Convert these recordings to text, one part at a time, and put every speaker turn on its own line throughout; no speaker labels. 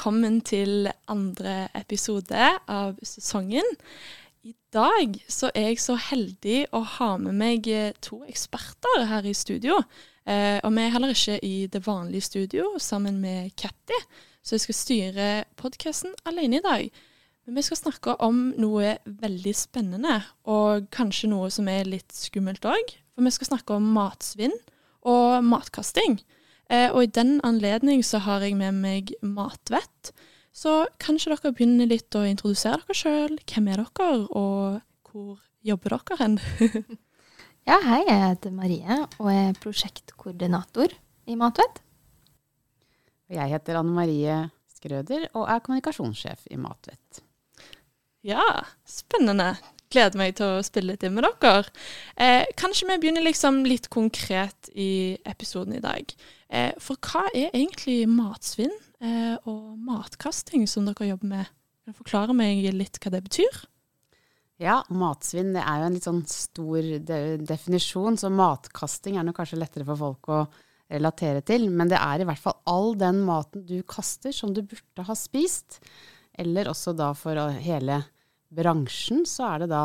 velkommen til andre episode av sesongen. I dag så er jeg så heldig å ha med meg eh, to eksperter her i studio. Eh, og vi er heller ikke i det vanlige studio sammen med Katty, så jeg skal styre podkasten alene i dag. Men vi skal snakke om noe veldig spennende, og kanskje noe som er litt skummelt òg. For vi skal snakke om matsvinn og matkasting. Eh, og i den anledning så har jeg med meg Matvett. Så kanskje dere begynner litt å introdusere dere sjøl. Hvem er dere, og hvor jobber dere hen?
ja, hei, jeg heter Marie og er prosjektkoordinator i Matvett.
Jeg heter Anne Marie Skrøder og er kommunikasjonssjef i Matvett.
Ja, spennende gleder meg til å spille litt inn med dere. Eh, kanskje vi begynner liksom litt konkret i episoden i dag. Eh, for hva er egentlig matsvinn eh, og matkasting som dere jobber med? Kan du forklare meg litt hva det betyr?
Ja, matsvinn det er jo en litt sånn stor de definisjon, så matkasting er nok kanskje lettere for folk å relatere til. Men det er i hvert fall all den maten du kaster som du burde ha spist. Eller også da for hele bransjen så er det da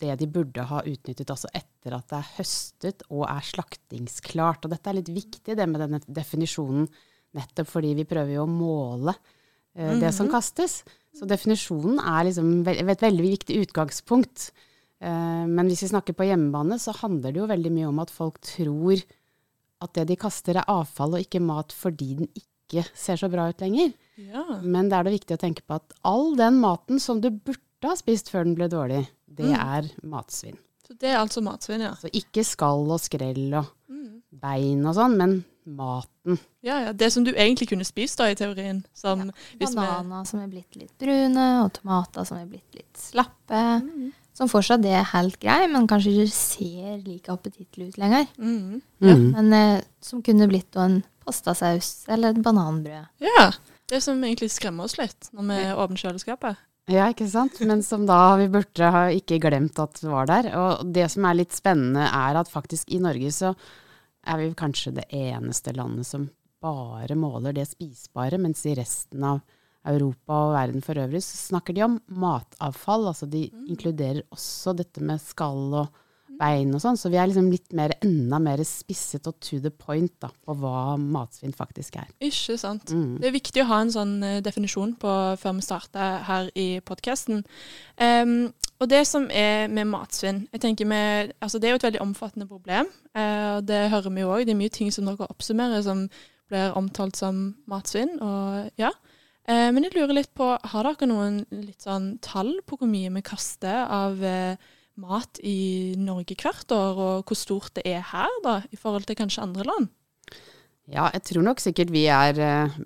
det de burde ha utnyttet altså etter at det er høstet og er slaktingsklart. Og dette er litt viktig, det med denne definisjonen, nettopp fordi vi prøver jo å måle uh, mm -hmm. det som mhm. kastes. Så definisjonen er liksom et veldig viktig utgangspunkt. Uh, men hvis vi snakker på hjemmebane, så handler det jo veldig mye om at folk tror at det de kaster er avfall og ikke mat fordi den ikke ser så bra ut lenger. Ja. Men det er det viktig å tenke på at all den maten som du burde burde ha spist før den ble dårlig, det mm. er matsvinn.
Så det er altså matsvinn, ja.
Så ikke skall og skrell og mm. bein og sånn, men maten.
Ja, ja. Det som du egentlig kunne spist, da, i teorien. Som,
ja. Bananer som er blitt litt brune, og tomater som er blitt litt slappe. Mm. Som fortsatt er helt grei, men kanskje ikke ser like appetittlig ut lenger. Mm. Ja. Men eh, som kunne blitt en pastasaus eller et bananbrød.
Ja. Det som egentlig skremmer oss litt når vi åpner kjøleskapet.
Ja, ikke sant. Men som da vi burde ha ikke glemt at det var der. Og det som er litt spennende, er at faktisk i Norge så er vi kanskje det eneste landet som bare måler det spisbare, mens i resten av Europa og verden for øvrig så snakker de om matavfall. Altså de mm. inkluderer også dette med skall og bein og sånn. Så vi er liksom litt mer, enda mer spisset og to the point da, på hva matsvinn faktisk er.
Ikke sant. Mm. Det er viktig å ha en sånn uh, definisjon på før vi starter her i podkasten. Um, og det som er med matsvinn jeg tenker med, altså Det er jo et veldig omfattende problem. Uh, det hører vi jo òg. Det er mye ting som dere oppsummerer som blir omtalt som matsvinn. og ja. Uh, men jeg lurer litt på, har dere noen litt sånn tall på hvor mye vi kaster av uh, mat i Norge hvert år, og hvor stort det er her, da, i forhold til kanskje andre land?
Ja, jeg tror nok sikkert vi er uh,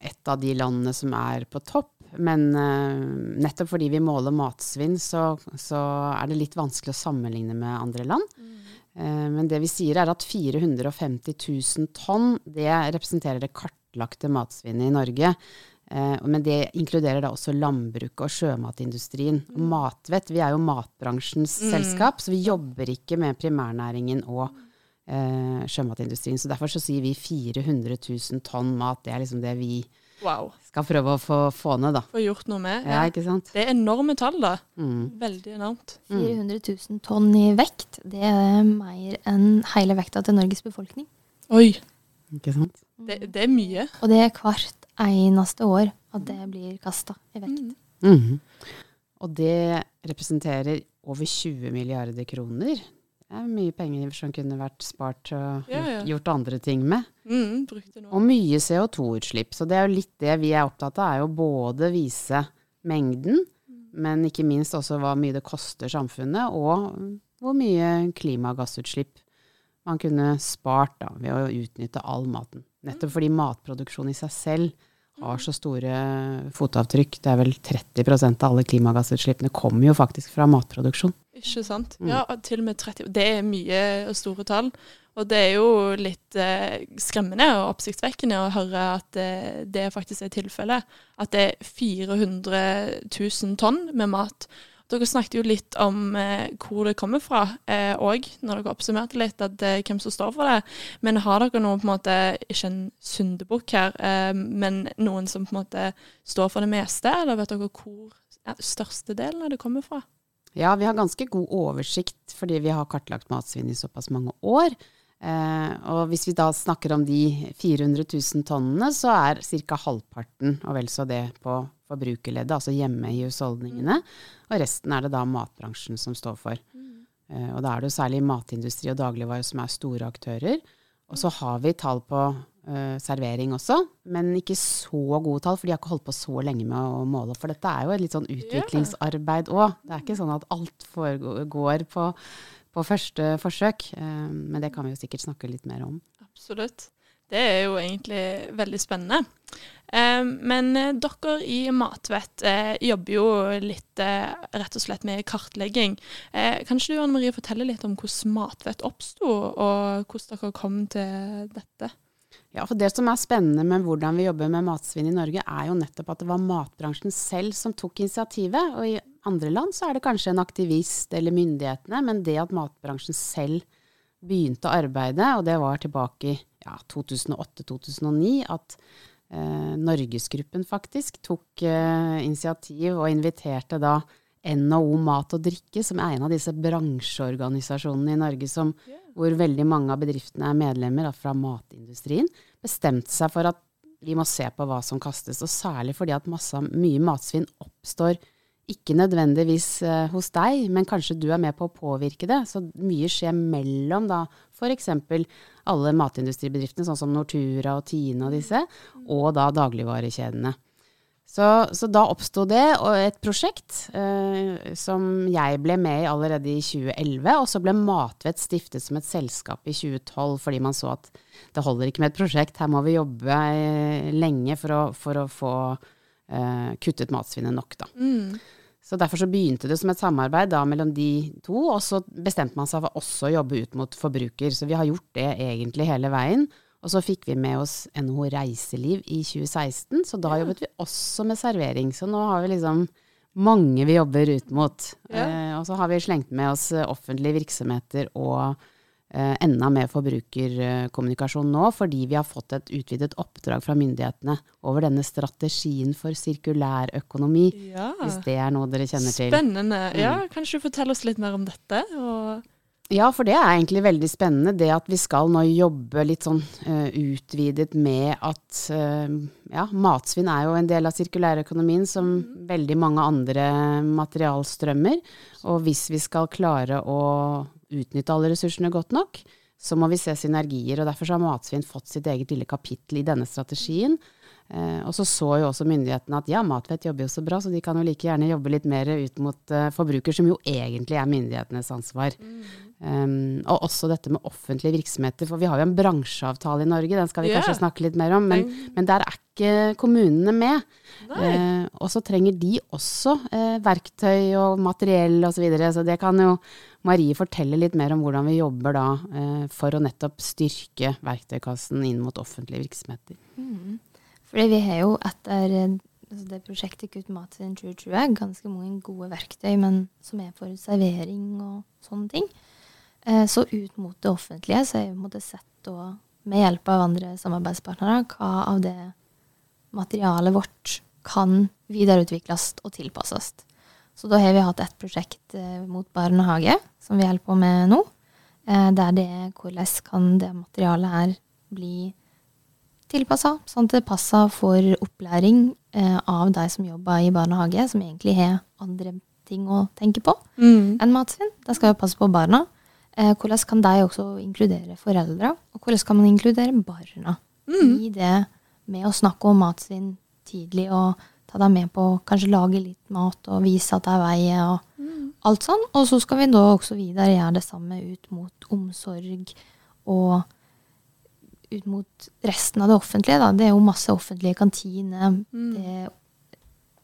et av de landene som er på topp. Men uh, nettopp fordi vi måler matsvinn, så, så, er det litt vanskelig å sammenligne med andre land. Mm. Uh, men det vi sier er at 450 000 tonn, det representerer det kartlagte matsvinnet i Norge. Eh, men det inkluderer da også landbruket og sjømatindustrien. Mm. Matvett, vi er jo matbransjens mm. selskap, så vi jobber ikke med primærnæringen og eh, sjømatindustrien. Så derfor så sier vi 400 000 tonn mat. Det er liksom det vi wow. skal prøve å få, få, ned, da.
Få gjort noe med.
Ja, ikke sant?
Det er enorme tall, da. Mm. Veldig enormt.
400 000 tonn i vekt, det er mer enn hele vekta til Norges befolkning.
Oi.
Ikke sant?
Det, det er mye.
Og det er hvert eneste år at det blir kasta i vekt. Mm.
Mm. Og det representerer over 20 milliarder kroner. Det er mye penger som kunne vært spart og ja, ja. gjort andre ting med.
Mm,
og mye CO2-utslipp. Så det er jo litt det vi er opptatt av, er jo både vise mengden, men ikke minst også hva mye det koster samfunnet, og hvor mye klimagassutslipp man kunne spart da, ved å utnytte all maten. Nettopp fordi matproduksjon i seg selv har så store fotavtrykk. Det er vel 30% av alle klimagassutslippene kommer jo faktisk fra matproduksjon.
Ikke sant. Mm. Ja, til og med 30 Det er mye og store tall. Og det er jo litt eh, skremmende og oppsiktsvekkende å høre at eh, det faktisk er tilfellet. At det er 400 000 tonn med mat. Dere snakket jo litt om eh, hvor det kommer fra òg, eh, når dere oppsummerte litt at, eh, hvem som står for det. Men har dere noen på en måte, ikke en syndebukk her, eh, men noen som på en måte står for det meste? Eller vet dere hvor ja, størstedelen av det kommer fra?
Ja, vi har ganske god oversikt fordi vi har kartlagt matsvinn i såpass mange år. Eh, og hvis vi da snakker om de 400 000 tonnene, så er ca. halvparten og vel så det på forbrukerleddet, altså hjemme i husholdningene. Og resten er det da matbransjen som står for. Eh, og da er det jo særlig matindustri og dagligvare som er store aktører. Og så har vi tall på uh, servering også, men ikke så gode tall, for de har ikke holdt på så lenge med å måle. For dette er jo et litt sånn utviklingsarbeid òg. Det er ikke sånn at alt foregår på på første forsøk. Uh, men det kan vi jo sikkert snakke litt mer om.
Absolutt. Det er jo egentlig veldig spennende. Eh, men eh, dere i Matvett jobber jo litt rett og slett med kartlegging. Kan ikke du Anne Marie, fortelle litt om hvordan Matvett oppsto, og hvordan dere kom til dette?
Ja, for Det som er spennende med hvordan vi jobber med matsvinn i Norge, er jo nettopp at det var matbransjen selv som tok initiativet. Og i andre land så er det kanskje en aktivist eller myndighetene, men det at matbransjen selv begynte å arbeide, og det var tilbake i ja, 2008-2009, at eh, Norgesgruppen faktisk tok eh, initiativ og inviterte da NHO Mat og Drikke, som er en av disse bransjeorganisasjonene i Norge som, hvor veldig mange av bedriftene er medlemmer fra matindustrien, bestemte seg for at vi må se på hva som kastes. Og særlig fordi at masse, mye matsvinn oppstår ikke nødvendigvis uh, hos deg, men kanskje du er med på å påvirke det. Så mye skjer mellom da f.eks. alle matindustribedriftene, sånn som Nortura og Tine og disse, og da dagligvarekjedene. Så, så, da oppsto det et prosjekt eh, som jeg ble med i allerede i 2011. Og så ble Matvett stiftet som et selskap i 2012 fordi man så at det holder ikke med et prosjekt, her må vi jobbe eh, lenge for å, for å få eh, kuttet matsvinnet nok, da. Mm. Så derfor så begynte det som et samarbeid da mellom de to, og så bestemte man seg for også å jobbe ut mot forbruker. Så vi har gjort det egentlig hele veien. Og så fikk vi med oss NHO Reiseliv i 2016, så da ja. jobbet vi også med servering. Så nå har vi liksom mange vi jobber ut mot. Ja. Eh, og så har vi slengt med oss offentlige virksomheter og enda mer forbrukerkommunikasjon nå, fordi vi har fått et utvidet oppdrag fra myndighetene over denne strategien for sirkulær økonomi. Ja. Hvis det er noe dere kjenner til.
Spennende. Ja, kanskje du forteller oss litt mer om dette?
ja, for det er egentlig veldig spennende. Det at vi skal nå jobbe litt sånn uh, utvidet med at uh, ja, matsvinn er jo en del av sirkulærøkonomien som veldig mange andre materialstrømmer. Og hvis vi skal klare å utnytte alle ressursene godt nok, så må vi se synergier. Og derfor har matsvinn fått sitt eget lille kapittel i denne strategien. Eh, og så så jo også myndighetene at ja, Matvett jobber jo så bra, så de kan jo like gjerne jobbe litt mer ut mot eh, forbruker, som jo egentlig er myndighetenes ansvar. Mm. Um, og også dette med offentlige virksomheter, for vi har jo en bransjeavtale i Norge, den skal vi yeah. kanskje snakke litt mer om, men, men der er ikke kommunene med. Uh, og så trenger de også uh, verktøy og materiell osv., så, videre, så det kan jo Marie fortelle litt mer om hvordan vi jobber da uh, for å nettopp styrke verktøykassen inn mot offentlige virksomheter. Mm.
Fordi vi har jo etter altså det prosjektet Kutt mat siden 2020 ganske mange gode verktøy, men som er for servering og sånne ting. Eh, så ut mot det offentlige så har vi måtte sett da, med hjelp av andre samarbeidspartnere hva av det materialet vårt kan videreutvikles og tilpasses. Så da har vi hatt et prosjekt eh, mot barnehage som vi holder på med nå. Eh, der det er hvordan kan det materialet her bli tilpassa, sånn at det passer for opplæring av de som jobber i barnehage, som egentlig har andre ting å tenke på mm. enn matsvinn. De skal jo passe på barna. Eh, hvordan kan de også inkludere foreldre, og hvordan kan man inkludere barna mm. i det med å snakke om matsvinn tidlig, og ta dem med på kanskje lage litt mat og vise at det er vei og mm. alt sånn. Og så skal vi da også videre gjøre det samme ut mot omsorg og ut mot resten av det offentlige. Da. Det er jo masse offentlige kantiner. Mm. det er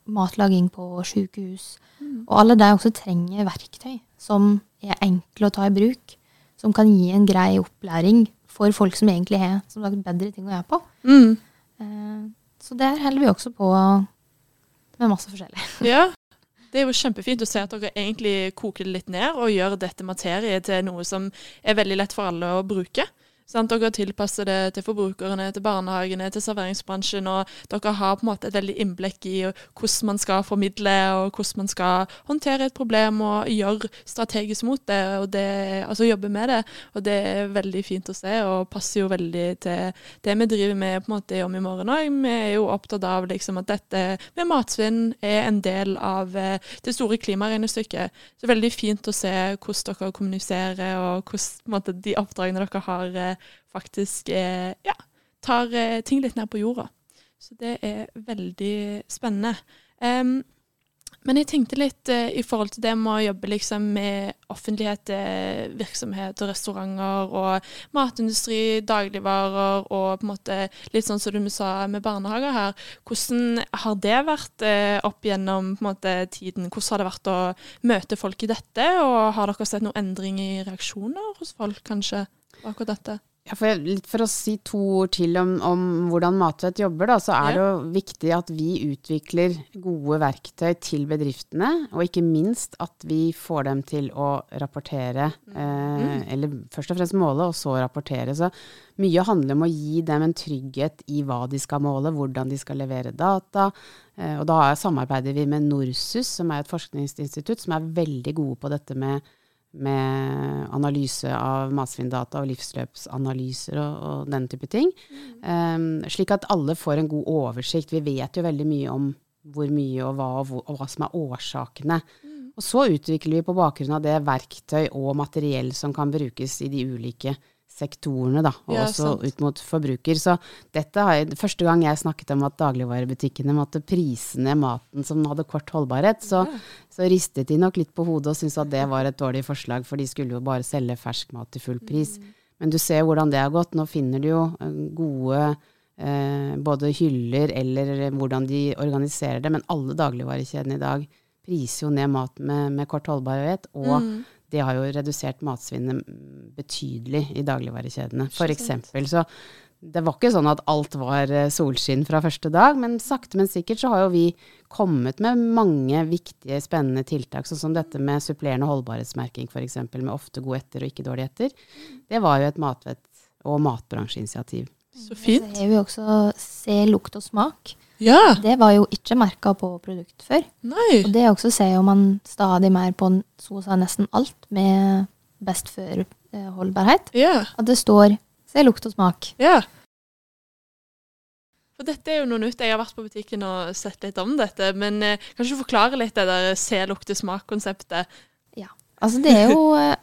matlaging på sykehus. Mm. Og alle de også trenger verktøy som er enkle å ta i bruk. Som kan gi en grei opplæring for folk som egentlig har som sagt, bedre ting å gjøre på. Mm. Eh, så der holder vi også på med masse forskjellig.
Ja, det er jo kjempefint å se at dere egentlig koker det litt ned og gjør dette materiet til noe som er veldig lett for alle å bruke. Sant? Dere tilpasser det til forbrukerne, til barnehagene, til serveringsbransjen. Og dere har på en måte et veldig innblikk i hvordan man skal formidle, og hvordan man skal håndtere et problem og gjøre strategisk mot det, og det, altså jobbe med det. Og det er veldig fint å se, og passer jo veldig til det vi driver med på en måte om i morgen òg. Vi er jo opptatt av liksom at dette med matsvinn er en del av eh, det store klimaregnestykket. Så veldig fint å se hvordan dere kommuniserer, og hvordan måte, de oppdragene dere har eh, faktisk eh, ja, tar eh, ting litt ned på jorda. Så det er veldig spennende. Um, men jeg tenkte litt uh, i forhold til det med å jobbe liksom, med offentlighet, virksomhet og restauranter og matindustri, dagligvarer og på en måte litt sånn som du sa med barnehager her. Hvordan har det vært uh, opp gjennom måte, tiden? Hvordan har det vært å møte folk i dette? Og har dere sett noen endring i reaksjoner hos folk, kanskje? Akkurat dette.
Ja, for, for å si to ord til om, om hvordan Matvett jobber, da, så er ja. det jo viktig at vi utvikler gode verktøy til bedriftene. Og ikke minst at vi får dem til å rapportere, mm. eh, eller først og fremst måle, og så rapportere. Så mye handler om å gi dem en trygghet i hva de skal måle, hvordan de skal levere data. Eh, og da samarbeider vi med NORSUS, som er et forskningsinstitutt som er veldig gode på dette med med analyse av matsvinndata og livsløpsanalyser og, og, den type ting. Mm. Um, slik at alle får en god oversikt. Vi vet jo veldig mye om hvor mye og hva, og, hvor, og hva som er årsakene. Mm. Og så utvikler vi på bakgrunn av det verktøy og materiell som kan brukes i de ulike sektorene, da, og ja, også sant. ut mot forbruker. Så dette har jeg, første gang jeg snakket om at dagligvarebutikkene måtte prise ned maten som hadde kort holdbarhet, så, ja. så, ristet de nok litt på hodet og syntes at det var et dårlig forslag, for de skulle jo bare selge fersk mat til full pris. Mm. Men du ser hvordan det har gått. Nå finner du jo eh, gode eh, både hyller eller hvordan de organiserer det, men alle dagligvarekjedene i dag priser jo ned mat med, med kort holdbarhet. og mm det har jo redusert matsvinnet betydelig i dagligvarekjedene. For eksempel. Så det var ikke sånn at alt var eh, solskinn fra første dag, men sakte, men sikkert så har jo vi kommet med mange viktige, spennende tiltak, sånn som dette med supplerende holdbarhetsmerking f.eks., med ofte god etter og ikke dårlig etter. Det var jo et matvett- og matbransjeinitiativ.
Så fint.
Så har vi også se, lukt og smak.
Ja.
Det var jo ikke merka på produkt før.
Nei.
Og det også ser jo man stadig mer på så å si nesten alt med best før-holdbarhet.
Ja.
At det står se lukt og smak.
Ja. For dette er jo noe nytt. Jeg har vært på butikken og sett litt om dette. Men eh, kan du forklare litt det der se, lukte, smak-konseptet?
Ja. Altså det er jo eh,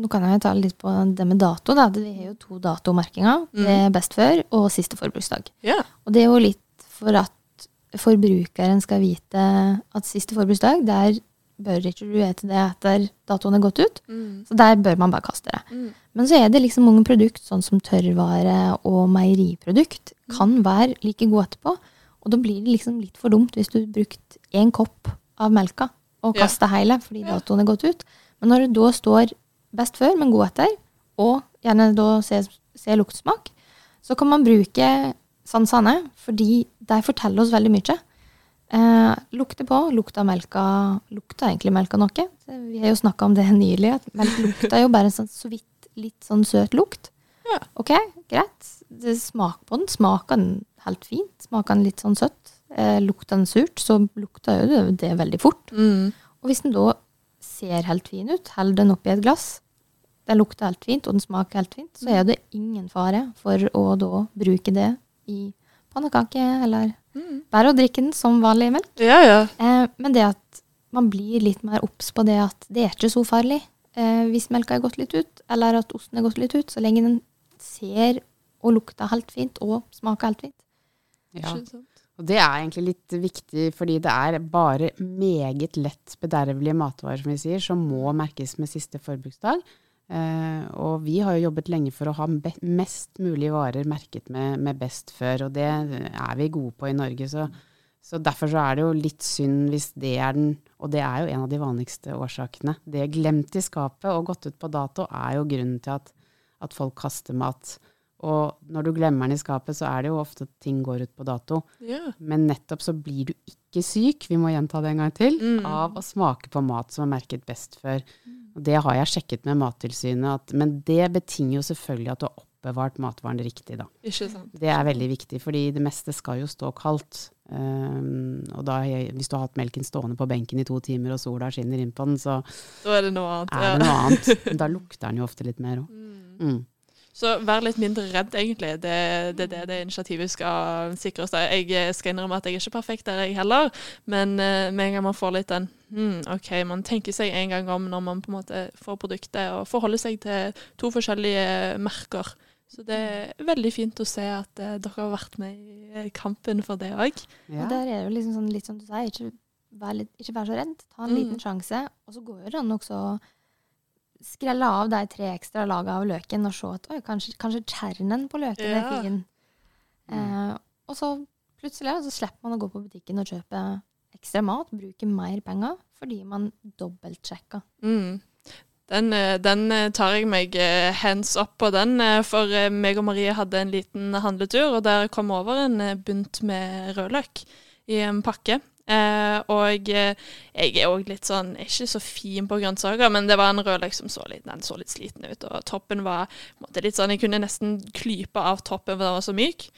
Nå kan jeg ta litt på det med dato. da. Det er jo to datomerkinger. Mm. Det er best før og siste forbruksdag.
Yeah.
Og det er jo litt for at forbrukeren skal vite at siste forbruksdag, der bør ikke du ete det etter datoen er gått ut. Mm. Så der bør man bare kaste det. Mm. Men så er det liksom mange produkt, sånn som tørrvare og meieriprodukt, mm. kan være like gode etterpå. Og da blir det liksom litt for dumt hvis du har brukt én kopp av melka og kasta ja. hele fordi datoen er gått ut. Men når det da står best før, men god etter, og gjerne da se, se luktsmak, så kan man bruke sansene, fordi de forteller oss veldig mye. Eh, lukter på. Lukta melka Lukta egentlig melka noe? Vi har jo snakka om det nylig, at melk lukter jo bare en sånn, så vidt litt sånn søt lukt.
Ja.
OK, greit. Det smak på den. Smaker den helt fint? Smaker den litt sånn søtt? Eh, lukter den surt, så lukter jo det, det veldig fort.
Mm.
Og hvis den da ser helt fin ut, holder den oppi et glass, den lukter helt fint, og den smaker helt fint, så er det ingen fare for å da bruke det i pannekake, eller mm. bare å drikke den som vanlig melk.
Ja, ja.
Eh, men det at man blir litt mer obs på det at det er ikke så farlig eh, hvis melka er gått litt ut, eller at osten er gått litt ut, så lenge den ser og lukter helt fint og smaker helt fint.
Ja. Og det er egentlig litt viktig, fordi det er bare meget lett bedervelige matvarer, som vi sier, som må merkes med siste forbruksdag. Uh, og vi har jo jobbet lenge for å ha mest mulig varer merket med, med, best før, og det er vi gode på i Norge. Så, så, derfor så er det jo litt synd hvis det er den Og det er jo en av de vanligste årsakene. Det glemt i skapet og gått ut på dato er jo grunnen til at, at folk kaster mat. Og når du glemmer den i skapet, så er det jo ofte at ting går ut på dato.
Yeah.
Men nettopp så blir du ikke syk, vi må gjenta det en gang til, mm. av å smake på mat som er merket best før. Og det har jeg sjekket med Mattilsynet, at, men det betinger jo selvfølgelig at du har oppbevart matvaren riktig, da. Det er veldig viktig, fordi det meste skal jo stå kaldt. Um, og da, hvis du har hatt melken stående på benken i to timer, og sola skinner inn på den, så
Da er det noe annet.
Er det noe annet. Da lukter den jo ofte litt mer òg. Mm.
Så vær litt mindre redd, egentlig. Det er det, det, det, initiativet skal sikre oss. Jeg skal innrømme at jeg er ikke perfekt der, jeg heller. Men uh, med en gang man får litt den hmm, OK, man tenker seg en gang om når man på en måte får produktet, og forholder seg til to forskjellige merker. Så det er veldig fint å se at uh, dere har vært med i kampen for det òg.
Ja. Og der er det jo liksom sånn, litt som du sier, ikke vær, litt, ikke vær så redd. Ta en mm. liten sjanse. Og så går det an også skrelle av de tre ekstra lagene av løken og se at oi, kanskje, kanskje kjernen på løken ja. er fin. Eh, og så plutselig så slipper man å gå på butikken og kjøpe ekstra mat, bruke mer penger, fordi man dobbeltsjekker.
Mm. Den, eh, den, eh, tar jeg meg eh, hands up på, den. For meg og Marie hadde en liten handletur, og der kom over en bunt med rødløk i en pakke. Eh, og jeg er òg litt sånn ikke så fin på grønnsaker, men det var en rødløk som så litt, den så litt sliten ut. Og toppen var måte, litt sånn Jeg kunne nesten klype av toppen, for den var så myk.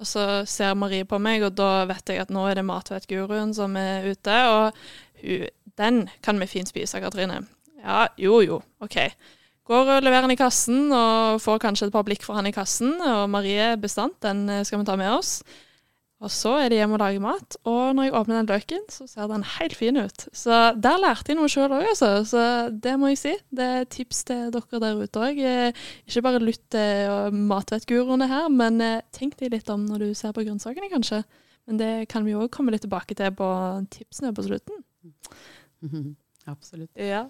Og så ser Marie på meg, og da vet jeg at nå er det Matvettguruen som er ute. Og hun, den kan vi fint spise, Katrine. Ja, jo jo, OK. Går og leverer den i kassen, og får kanskje et par blikk for han i kassen. Og Marie bestandt, den skal vi ta med oss. Og så er det hjem og lage mat, og når jeg åpner den løken, så ser den helt fin ut. Så der lærte jeg noe sjøl òg, altså. Så det må jeg si. Det er tips til dere der ute òg. Eh, ikke bare lytt til matvettguruene her, men eh, tenk deg litt om når du ser på grønnsakene, kanskje. Men det kan vi òg komme litt tilbake til på tipsene på slutten.
Absolutt.
Ja.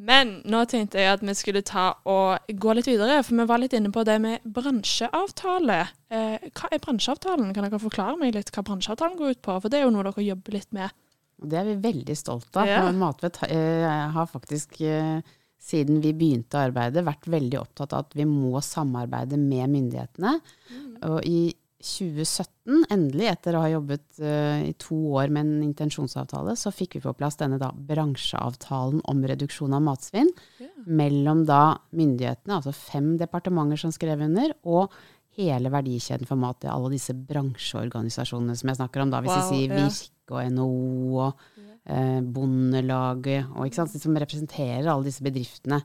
Men nå tenkte jeg at vi skulle ta og gå litt videre, for vi var litt inne på det med bransjeavtale. Eh, hva er bransjeavtalen? Kan dere forklare meg litt hva bransjeavtalen går ut på? For det er jo noe dere jobber litt med.
Det er vi veldig stolte av. Ja. Matvett eh, har faktisk eh, siden vi begynte å arbeide, vært veldig opptatt av at vi må samarbeide med myndighetene. Mm. Og i 2017, endelig, etter å ha jobbet uh, i to år med en intensjonsavtale, så fikk vi på plass denne da, bransjeavtalen om reduksjon av matsvinn ja. mellom da myndighetene, altså fem departementer som skrev under, og hele verdikjeden for mat. Alle disse bransjeorganisasjonene som jeg snakker om, da, hvis wow, jeg sier yeah. Virke og NHO og uh, Bondelaget, og, ikke sant, som representerer alle disse bedriftene.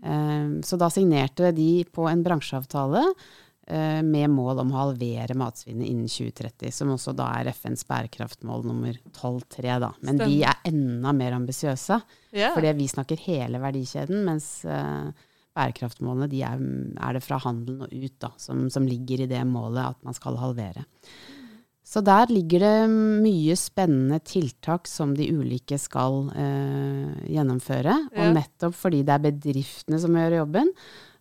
Uh, så da signerte de på en bransjeavtale med mål om å halvere matsvinnet innen 2030, som også da er FNs bærekraftmål nummer 12.3. da. Men Stem. de er enda mer ambisiøse, yeah. fordi vi snakker hele verdikjeden, mens uh, bærekraftmålene de er, er, det fra handelen og ut da, som, som, ligger i det målet at man skal halvere. Så der ligger det mye spennende tiltak som de ulike skal uh, gjennomføre. Yeah. Og nettopp fordi det er bedriftene som gjør jobben,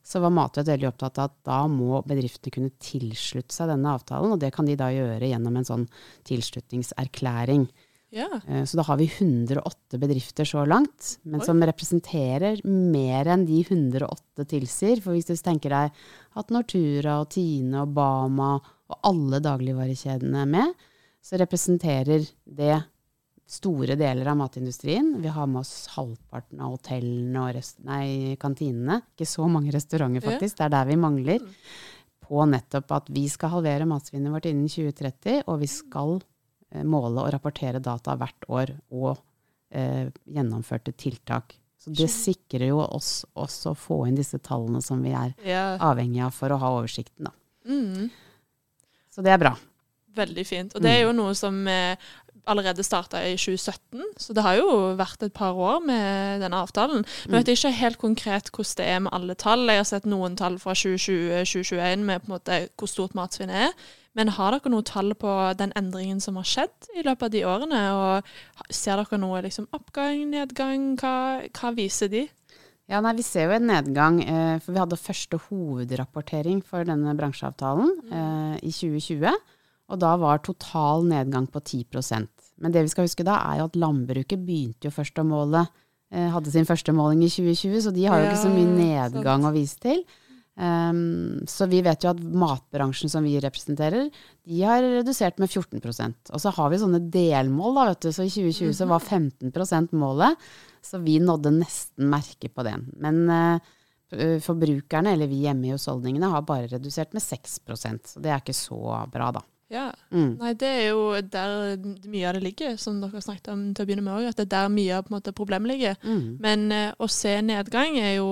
så var Matvedt veldig opptatt av at da må bedriftene kunne tilslutte seg denne avtalen, og det kan de da gjøre gjennom en sånn tilslutningserklæring. Ja. Eh, så da har vi 108 bedrifter så langt, men Oi. som representerer mer enn de 108 tilsier. For hvis du tenker deg at Nortura og Tine og Bama og alle dagligvarekjedene er med, så representerer det store deler av matindustrien. Vi har med oss halvparten av hotellene og nei, kantinene. Ikke så mange restauranter, faktisk. Det er der vi mangler. På nettopp at vi skal halvere matsvinnet vårt innen 2030, og vi skal eh, måle og rapportere data hvert år og eh, gjennomførte tiltak. Så det sikrer jo oss også å få inn disse tallene som vi er ja. avhengige av for å ha oversikten. Da. Mm. Så det er bra.
Veldig fint. Og det er jo noe som eh, allerede starta i 2017, så det har jo vært et par år med denne avtalen. Nå vet jeg ikke helt konkret hvordan det er med alle tall. Jeg har sett noen tall fra 2020-2021 med på en måte hvor stort matsvinnet er. Men har dere noen tall på den endringen som har skjedd i løpet av de årene? Og ser dere noe liksom oppgang, nedgang? Hva, hva viser de?
Ja, nei, Vi ser jo en nedgang, eh, for vi hadde første hovedrapportering for denne bransjeavtalen mm. eh, i 2020. Og da var total nedgang på 10 Men det vi skal huske da, er jo at landbruket begynte jo først å måle. Eh, hadde sin første måling i 2020, så de har jo ikke så mye nedgang å vise til. Um, så vi vet jo at matbransjen som vi representerer, de har redusert med 14% Og så har vi sånne delmål, da, vet du. Så i 2020 så var 15% målet. Så vi nådde nesten merket på det. Men uh, forbrukerne, eller vi hjemme i husholdningene, har bare redusert med 6% Så det er ikke så bra, da.
Ja. Mm. Nei, det er jo der mye av det ligger, som dere snakket om til å begynne med òg. At det er der mye av på problemet ligger. Mm. Men uh, å se nedgang er jo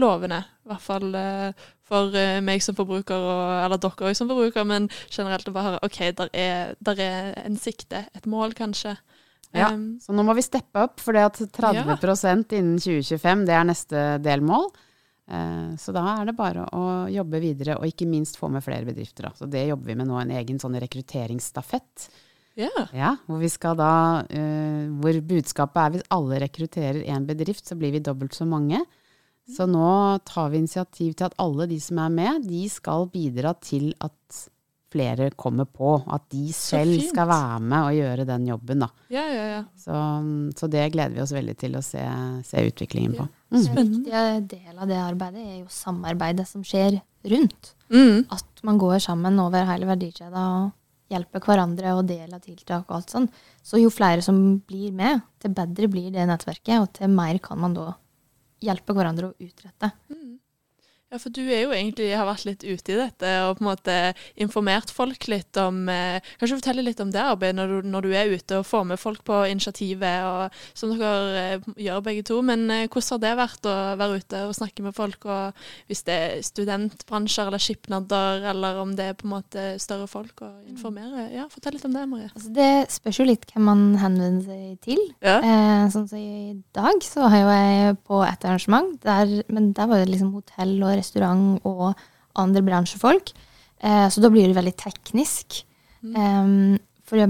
lovende. I hvert fall uh, for uh, meg som forbruker, og, eller dere òg som forbruker, men generelt å bare OK, der er, der er en sikte, et mål kanskje.
Ja, um, så nå må vi steppe opp, for det at 30 ja. innen 2025, det er neste delmål. Eh, så da er det bare å jobbe videre, og ikke minst få med flere bedrifter. Da. Så det jobber vi med nå, en egen sånn rekrutteringsstafett.
Yeah.
Ja, hvor, vi skal da, uh, hvor budskapet er hvis alle rekrutterer én bedrift, så blir vi dobbelt så mange. Så nå tar vi initiativ til at alle de som er med, de skal bidra til at flere kommer på. At de selv skal være med og gjøre den jobben, da.
Ja, ja, ja.
Så, så, det gleder vi oss veldig til å se, se utviklingen på.
Mm. En viktig del av det arbeidet er jo samarbeidet som skjer rundt.
Mm.
At man går sammen over hele verdikjeda og hjelper hverandre og deler tiltak og alt sånn. Så jo flere som blir med, til bedre blir det nettverket, og til mer kan man da hjelpe hverandre å utrette.
Mm. Ja, for du er jo egentlig har vært litt ute i dette og på en måte informert folk litt om eh, Kanskje fortelle litt om det arbeidet når du, når du, er ute og får med folk på initiativet, og, som dere eh, gjør begge to. Men eh, hvordan har det vært å være ute og snakke med folk, og hvis det er studentbransjer eller skipnader, eller om det er på en måte større folk, å informere? Ja, fortell litt om det, Marie.
Altså, det spørs jo litt hvem man henvender seg til.
Ja.
Eh, sånn som i dag, så har jo jeg på et arrangement, der, men der var det liksom hotell og restaurant og andre bransjefolk. Eh, så da blir det veldig teknisk. Mm. Um, for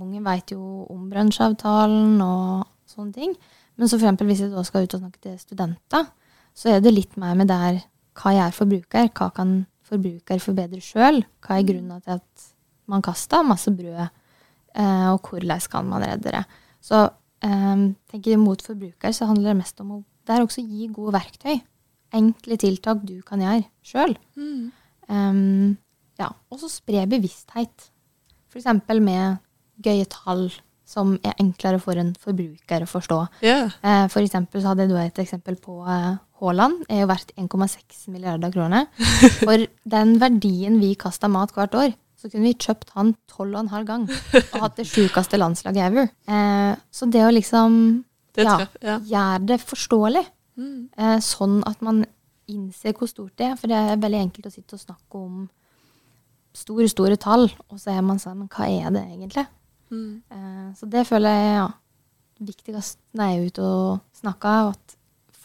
mange vet jo om bransjeavtalen og sånne ting. Men så for eksempel hvis jeg da skal ut og snakke til studenter, så er det litt mer med der hva jeg er forbruker, hva kan forbruker forbedre sjøl? Hva er grunnen til at man kaster masse brød, eh, og hvordan kan man redde det? Så eh, tenker jeg mot forbruker så handler det mest om å der også gi gode verktøy enkle tiltak du kan gjøre sjøl.
Mm.
Um, ja, og så spre bevissthet. F.eks. med gøye tall som er enklere for en forbruker å forstå.
Yeah.
Uh, for eksempel så hadde du et eksempel på uh, Haaland er jo verdt 1,6 milliarder kroner. For den verdien vi kaster mat hvert år, så kunne vi kjøpt han 12,5 gang og hatt det sjukeste landslaget ever. Eh, så det å liksom
ja, ja.
gjøre det forståelig
Mm.
Eh, sånn at man innser hvor stort det er. For det er veldig enkelt å sitte og snakke om store, store tall, og så er man sånn Men hva er det egentlig?
Mm.
Eh, så det føler jeg ja, viktigst når jeg er ute og snakker, at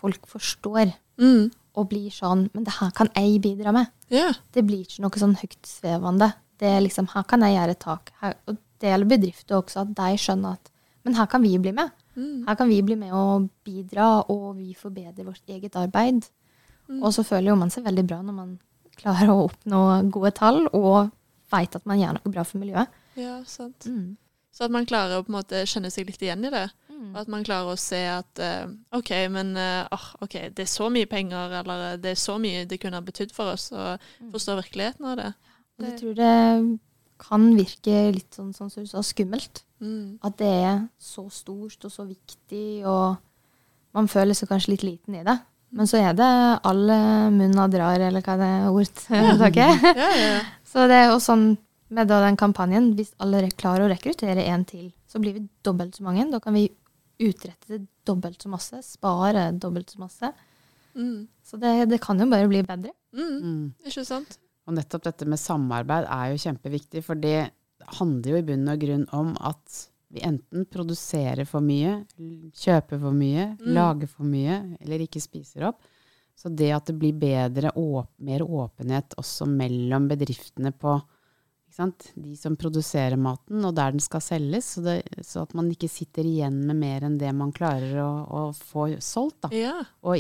folk forstår.
Mm.
Og blir sånn Men det her kan jeg bidra med.
Yeah.
Det blir ikke noe sånn høytsvevende. Det er liksom Her kan jeg gjøre et tak. Her, og det gjelder bedrifter også, at de skjønner at Men her kan vi bli med.
Mm.
Her kan vi bli med og bidra, og vi forbedrer vårt eget arbeid. Mm. Og så føler jo man seg veldig bra når man klarer å oppnå gode tall og veit at man gjør noe bra for miljøet.
Ja, sant.
Mm.
Så at man klarer å på en måte kjenne seg litt igjen i det.
Mm.
Og at man klarer å se at uh, OK, men uh, OK, det er så mye penger, eller det er så mye det kunne ha betydd for oss, og forstår forstå virkeligheten av det.
det. Jeg tror det kan virke litt sånn, sånn som du sa, skummelt.
Mm.
At det er så stort og så viktig, og man føler seg kanskje litt liten i det. Men så er det alle munna drar, eller hva det er ordtaket.
ja, ja, ja.
Så det er jo sånn med den kampanjen, hvis alle klarer å rekruttere én til, så blir vi dobbelt så mange. Da kan vi utrette det dobbelt så masse, spare dobbelt så masse.
Mm.
Så det, det, kan jo bare bli bedre.
Mm. mm. Ikke sant?
Og nettopp dette med samarbeid er jo kjempeviktig, for det handler jo i bunn og grunn om at vi enten produserer for mye, kjøper for mye, mm. lager for mye, eller ikke spiser opp. Så det at det blir bedre, mer åpenhet også mellom bedriftene på de som produserer maten, og der den skal selges, så, det, så, at man ikke sitter igjen med mer enn det man klarer å, å få solgt.
Ja.
Og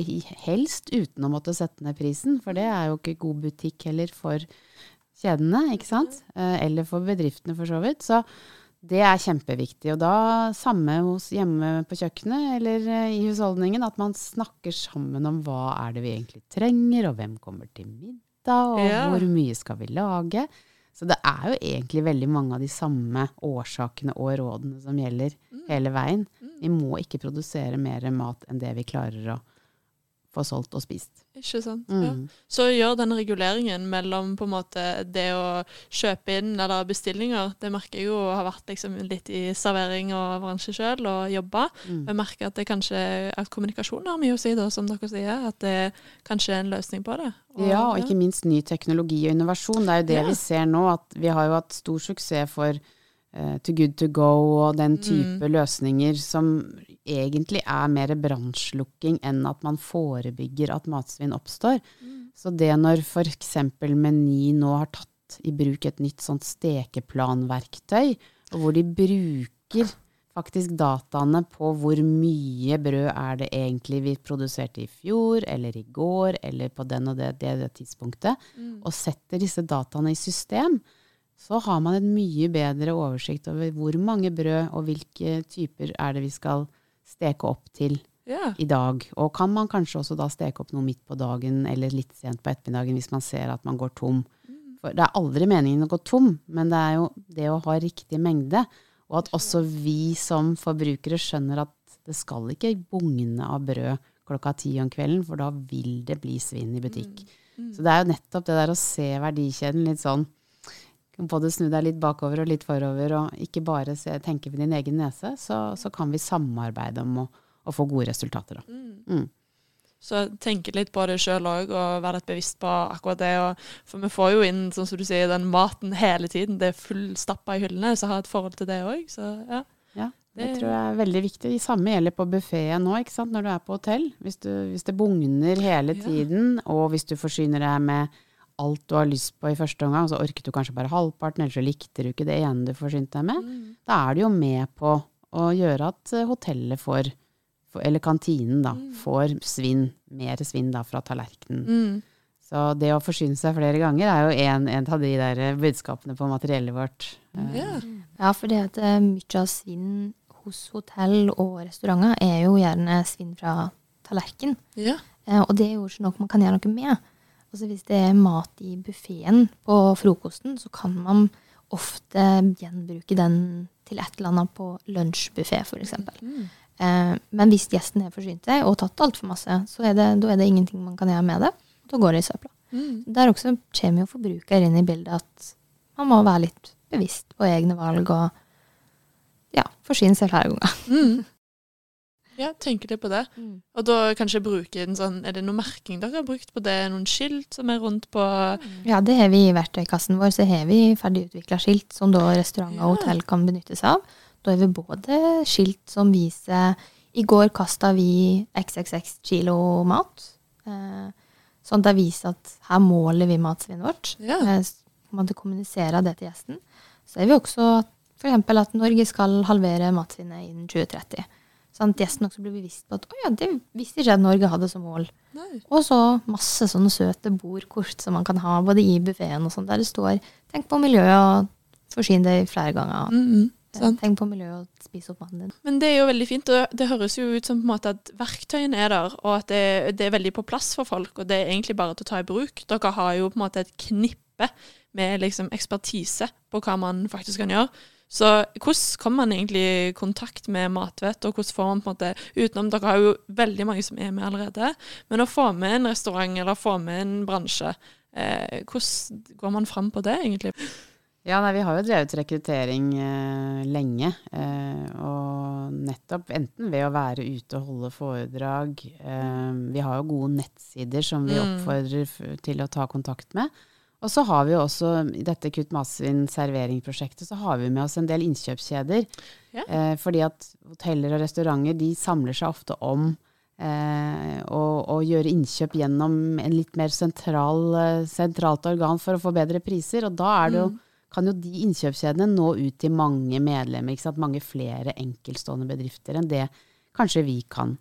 helst uten å måtte sette ned prisen, for det er jo ikke god butikk heller for kjedene, ikke sant? Eh, eller for bedriftene, for så vidt. Så Det er kjempeviktig. Og da samme hos hjemme på kjøkkenet eller eh, i husholdningen, at man snakker sammen om hva er det vi egentlig trenger, og hvem kommer til middag, og
Ja.
hvor mye skal vi lage. Så det er jo egentlig veldig mange av de samme årsakene og rådene som gjelder hele veien. Vi må ikke produsere mer mat enn det vi klarer å få solgt og spist.
Ikke sant.
Mm.
Ja. Så gjør den reguleringen mellom på en måte det å kjøpe inn eller bestillinger, det merker jeg jo har vært liksom litt i servering og bransje sjøl og jobba.
Mm.
Jeg merker at det kanskje at kommunikasjon har mye å si, da, som dere sier. At det kanskje er en løsning på det.
Ja, og ikke minst ny teknologi og innovasjon. Det er jo det
Ja.
vi ser nå. at Vi har jo hatt stor suksess for eh, Too Good To Go og den type løsninger som egentlig er mer brannslukking enn at man forebygger at matsvinn oppstår. Så det når f.eks. Meny nå har tatt i bruk et nytt sånt stekeplanverktøy, og hvor de bruker faktisk dataene på hvor mye brød er det egentlig vi produserte i fjor, eller i går, eller på den og det, det, det tidspunktet, og setter disse dataene i system, så har man en mye bedre oversikt over hvor mange brød og hvilke typer er det vi skal steke opp til
yeah.
i dag. Og kan man kanskje også da steke opp noe midt på dagen eller litt sent på ettermiddagen hvis man ser at man går tom. For det er aldri meningen å gå tom, men det er jo det å ha riktig mengde. Og at også vi som forbrukere skjønner at det skal ikke bugne av brød klokka ti om kvelden, for da vil det bli svinn i butikk. Så det er jo nettopp det der å se verdikjeden litt sånn både snu deg litt bakover og litt forover, og ikke bare se, tenke ved din egen nese, så, så kan vi samarbeide om å, å få gode resultater. Da. Mm.
Så tenke litt på det sjøl òg, og være litt bevisst på akkurat det. Og, for vi får jo inn, sånn som du sier, den maten hele tiden. Det er fullstappa i hyllene, så ha et forhold til det òg. Så ja.
Ja, det tror jeg er veldig viktig. Det samme gjelder på buffeen nå, ikke sant? når du er på hotell. Hvis, du, hvis det bugner hele
Ja.
tiden, og hvis du forsyner deg med alt du har lyst på i første omgang, så orket du kanskje bare halvparten, eller så likte du ikke det ene du forsynte deg med, da er du jo med på å gjøre at eh, hotellet får, eller kantinen da, får svinn, mer svinn da fra tallerkenen.
Mm.
Så det å forsyne seg flere ganger er jo en, en av de der budskapene på materiellet vårt. Yeah.
Ja.
Ja, for det at eh, mye av svinn hos hotell og restauranter er jo gjerne svinn fra tallerken.
ja.
Eh, og det er jo ikke noe man kan gjøre noe med. Altså Hvis det er mat i buffeen på frokosten, så kan man ofte gjenbruke den til et eller annet på lunsjbuffé, f.eks. Eh, men hvis gjesten er forsynt seg og tatt altfor masse, så er det, da er det ingenting man kan gjøre med det. Da går det i søpla.
Mm.
Der også kommer jo forbruker inn i bildet at man må være litt bevisst på egne valg og ja, forsyne seg flere ganger.
Mm. Ja, tenker litt på det. Og da kanskje bruke en sånn Er det noe merking dere har brukt på det? Noen skilt som er rundt på
Ja, det har vi i verktøykassen vår. Så har vi ferdigutvikla skilt som da restaurant og hotell kan benytte seg av. Da har vi både skilt som viser I går kasta vi XXX kilo mat. Eh, sånn at det viser at her måler vi matsvinnet vårt.
Ja.
Man kommuniserer på kommunisere det til gjesten. Så er vi også f.eks. at Norge skal halvere matsvinnet innen 2030. Sånn at gjesten også blir bevisst på at å ja, det visste ikke jeg at Norge hadde som mål.
Nei.
Og så masse sånne søte bordkort som man kan ha både i buffeen og sånn, der det står 'tenk på miljøet og forsyn deg flere ganger'.
Mm, sant.
Tenk på miljøet og spis opp maten din.
Men det er jo veldig fint, og det høres jo ut som på en måte at verktøyene er der, og at det, det er veldig på plass for folk, og det er egentlig bare til å ta i bruk. Dere har jo på en måte et knippe med liksom ekspertise på hva man faktisk kan gjøre. Så hvordan kommer man egentlig i kontakt med Matvett, og hvordan får man på en måte, utenom dere har jo veldig mange som er med allerede, men å få med en restaurant eller få med en bransje, eh, hvordan går man fram på det egentlig?
Ja, nei, vi har jo drevet rekruttering eh, lenge. Eh, og nettopp enten ved å være ute og holde foredrag eh, Vi har jo gode nettsider som vi
Mm.
oppfordrer til å ta kontakt med. Og så har vi jo også i dette Kutt matsvinn servering-prosjektet, så har vi med oss en del innkjøpskjeder.
Ja.
Eh, fordi at hoteller og restauranter de samler seg ofte om eh, å, å gjøre innkjøp gjennom en litt mer sentral, eh, sentralt organ for å få bedre priser. Og da er det jo, kan jo de innkjøpskjedene nå ut til mange medlemmer, mange flere enkeltstående bedrifter enn det kanskje vi kan.